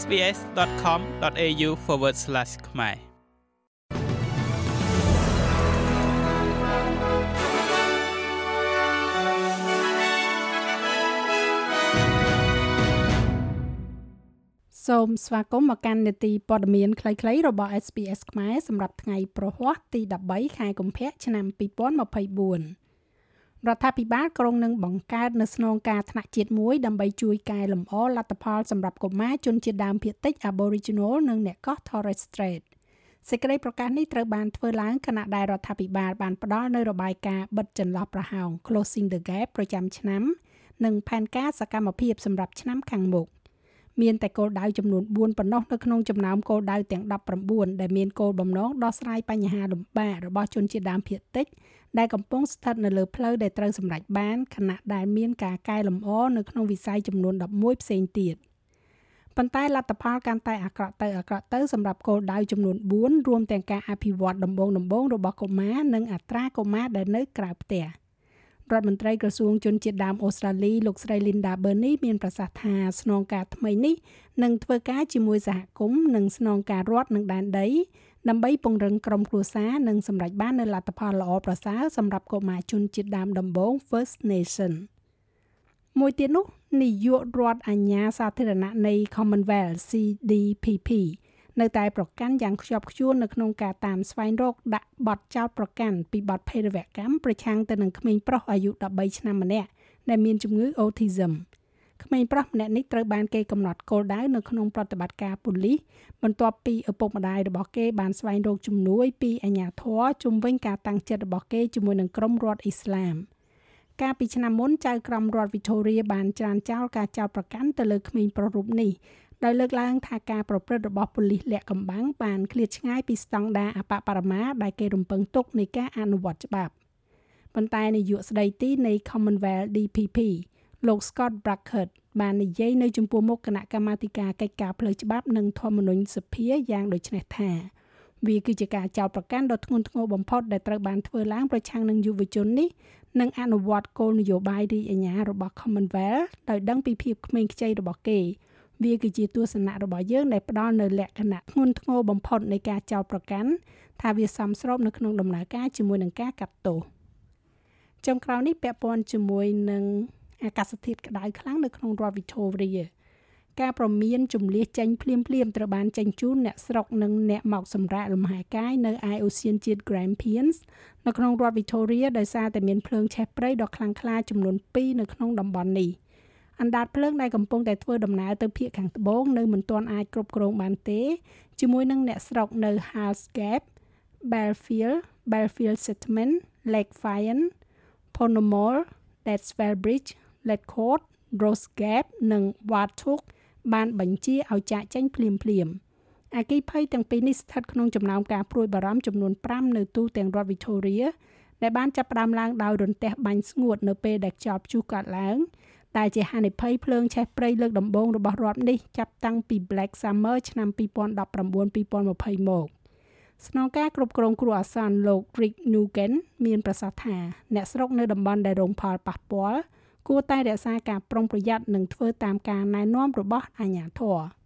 sbs.com.au/ ខ្មែរសូមស្វាគមន៍មកកាន់នេតិព័ត៌មានខ្លីៗរបស់ SBS ខ្មែរសម្រាប់ថ្ងៃប្រហ័សទី13ខែកុម្ភៈឆ្នាំ2024 រដ្ឋាភិបាលក្រុងនឹងបង្កើតនៅស្នងការថ្នាក់ជាតិមួយដើម្បីជួយកែលម្អលទ្ធផលសម្រាប់កុមារជនជាតិដើមភាគតិច Aboriginal និងអ្នកកោះ Torres Strait សេចក្តីប្រកាសនេះត្រូវបានធ្វើឡើងខណៈដែលរដ្ឋាភិបាលបានផ្ដល់នូវរបាយការណ៍បិទចន្លោះប្រហោង Closing the Gap ប្រចាំឆ្នាំ និងផែនការសកម្មភាពសម្រាប់ឆ្នាំខាងមុខមានតែគោលដៅចំនួន4ប៉ុណ្ណោះនៅក្នុងចំណោមគោលដៅទាំង19ដែលមានគោលបំណងដោះស្រាយបញ្ហាលំបាករបស់ជនជាតិដើមភាគតិច ដែលកំពុងស្ថិតនៅលើផ្លូវដែលត្រូវសម្រេចបានខណៈដែលមានការកែលម្អនៅក្នុងវិស័យចំនួន11ផ្សេងទៀតប៉ុន្តែលទ្ធផលកាន់តែអាក្រក់ទៅអាក្រក់ទៅសម្រាប់គោលដៅចំនួន4រួមទាំងការអភិវឌ្ឍដំបូងដំបូងរបស់កុមារនិងអត្រាកុមារដែលនៅក្រៅផ្ទះ។ រដ្ឋមន្ត្រីក្រសួងជនជាតិដើមអូស្ត្រាលីលោកស្រី Linda Burney មានប្រសាសន៍ថាស្នងការថ្មីនេះនឹងធ្វើការជាមួយសហគមន៍និងស្នងការរដ្ឋនិងដែនដីដើម្បីពង្រឹងក្រុមគ្រួសារនិងសម្រេចបាននូវលទ្ធផលល្អប្រសើរសម្រាប់កុមារជនជាតិដើមដំបូង First Nation មួយទៀតនោះនាយករដ្ឋអាជ្ញាសាធារណៈនៃ Commonwealth CDPP នៅតែប្រកាន់យ៉ាងខ្ជាប់ខ្ជួននៅក្នុងការតាមស្វែងរកដាក់បទចោទប្រកាន់ពីបទភេរវកម្មប្រឆាំងទៅនឹងក្មេងប្រុសអាយុ13ឆ្នាំម្នាក់ដែលមានជំងឺ Autism ក្មេងប្រុសម្នាក់នេះត្រូវបានគេកំណត់គោលដៅនៅក្នុងប្រតិបត្តិការប៉ូលីសបន្ទាប់ពីឪពុកម្ដាយរបស់គេបានស្វែងរកជំនួយពីអាជ្ញាធរជំវិញការតាំងចិត្តរបស់គេជាមួយនឹងក្រុមរដ្ឋអ៊ីស្លាមកាលពីឆ្នាំមុនចៅក្រមរដ្ឋ Victoria បានច្រានចោលការចោទប្រកាន់ទៅលើក្មេងប្រុសរូបនេះ ដោយលើកឡើងថាការប្រព្រឹត្តរបស់ប៉ូលីសលាក់កំបាំងបានឃ្លាតឆ្ងាយពីស្តង់ដារអបបរមាដែលគេរំពឹងទុកនៃការអនុវត្តច្បាប់ប៉ុន្តែនាយកស្ដីទីនៃ Commonwealth DPP លោក Scott Brackett បាននិយាយនៅចំពោះមុខគណៈកម្មាធិការកិច្ចការផ្លូវច្បាប់និងធម្មនុញ្ញសភាយ៉ាងដូចនេះថាវាគឺជាការចោទប្រកាន់ដ៏ធ្ងន់ធ្ងរបំផុតដែលត្រូវបានធ្វើឡើងប្រឆាំងនឹងយុវជននេះនិងអនុវត្តគោលនយោបាយរីអាញារបស់ Commonwealth ដោយដឹងពីភាពក្មេងខ្ចីរបស់គេ វាគឺជាទស្សនៈរបស់យើងដែលផ្ដល់នៅលក្ខណៈធ្ងន់ធ្ងរបំផុតនៃការចោទប្រកាន់ថាវាសមស្របនៅក្នុងដំណើរការជាមួយនឹងការកាត់ទោសចុងក្រោយនេះពាក់ព័ន្ធជាមួយនឹងអាកាសធាតុក្តៅខ្លាំងនៅក្នុងរដ្ឋ Victoria ការប្រមានជំលះចេញភ្លាមភ្លាមត្រូវបានចេញជូនអ្នកស្រុកនិងអ្នកមកសម្រាកលំហែកាយនៅឯអូសៀនជាតិ Grampians នៅក្នុងរដ្ឋ Victoria ដោយសារតែមានភ្លើងឆេះព្រៃដ៏ខ្លាំងក្លាចំនួន2នៅក្នុងតំបន់នេះ។ អណ្ដាតភ្លើងដែលកំពុងតែធ្វើដំណើរទៅភូមិខាងត្បូងនៅមិនទាន់អាចគ្រប់គ្រងបានទេជាមួយនឹងអ្នកស្រុកនៅ Hals Gap, Belfield, Belfield Settlement, Lake Fyne, Ponomol, Deadswell Bridge, Letcourt, Rose Gap និង Warthog បានបញ្ជាឲ្យចាកចេញភ្លាមភ្លាមអាគីភ័យទាំងពីរនេះស្ថិតក្នុងចំណោមការព្រួយបារម្ភចំនួន5នៅទូទាំងរដ្ឋ Victoria ដែលបានចាប់ផ្ដើមឡើងដោយរន្ទះបាញ់ស្ងួតនៅពេលដែលខ្យល់ព្យុះកើតឡើង ដែលជាហានិភ័យភ្លើងឆេះព្រៃលើកដំបូងរបស់រដ្ឋនេះចាប់តាំងពី Black Summer ឆ្នាំ2019-2020មកស្នងការគ្រប់គ្រងគ្រោះអាសន្នលោក Rick Nugan មានប្រសាសន៍ថាអ្នកស្រុកនៅតំបន់ដែលរងផលប៉ះពាល់គួរតែរក្សាការប្រុងប្រយ័ត្ននិងធ្វើតាមការណែនាំរបស់អាជ្ញាធរ។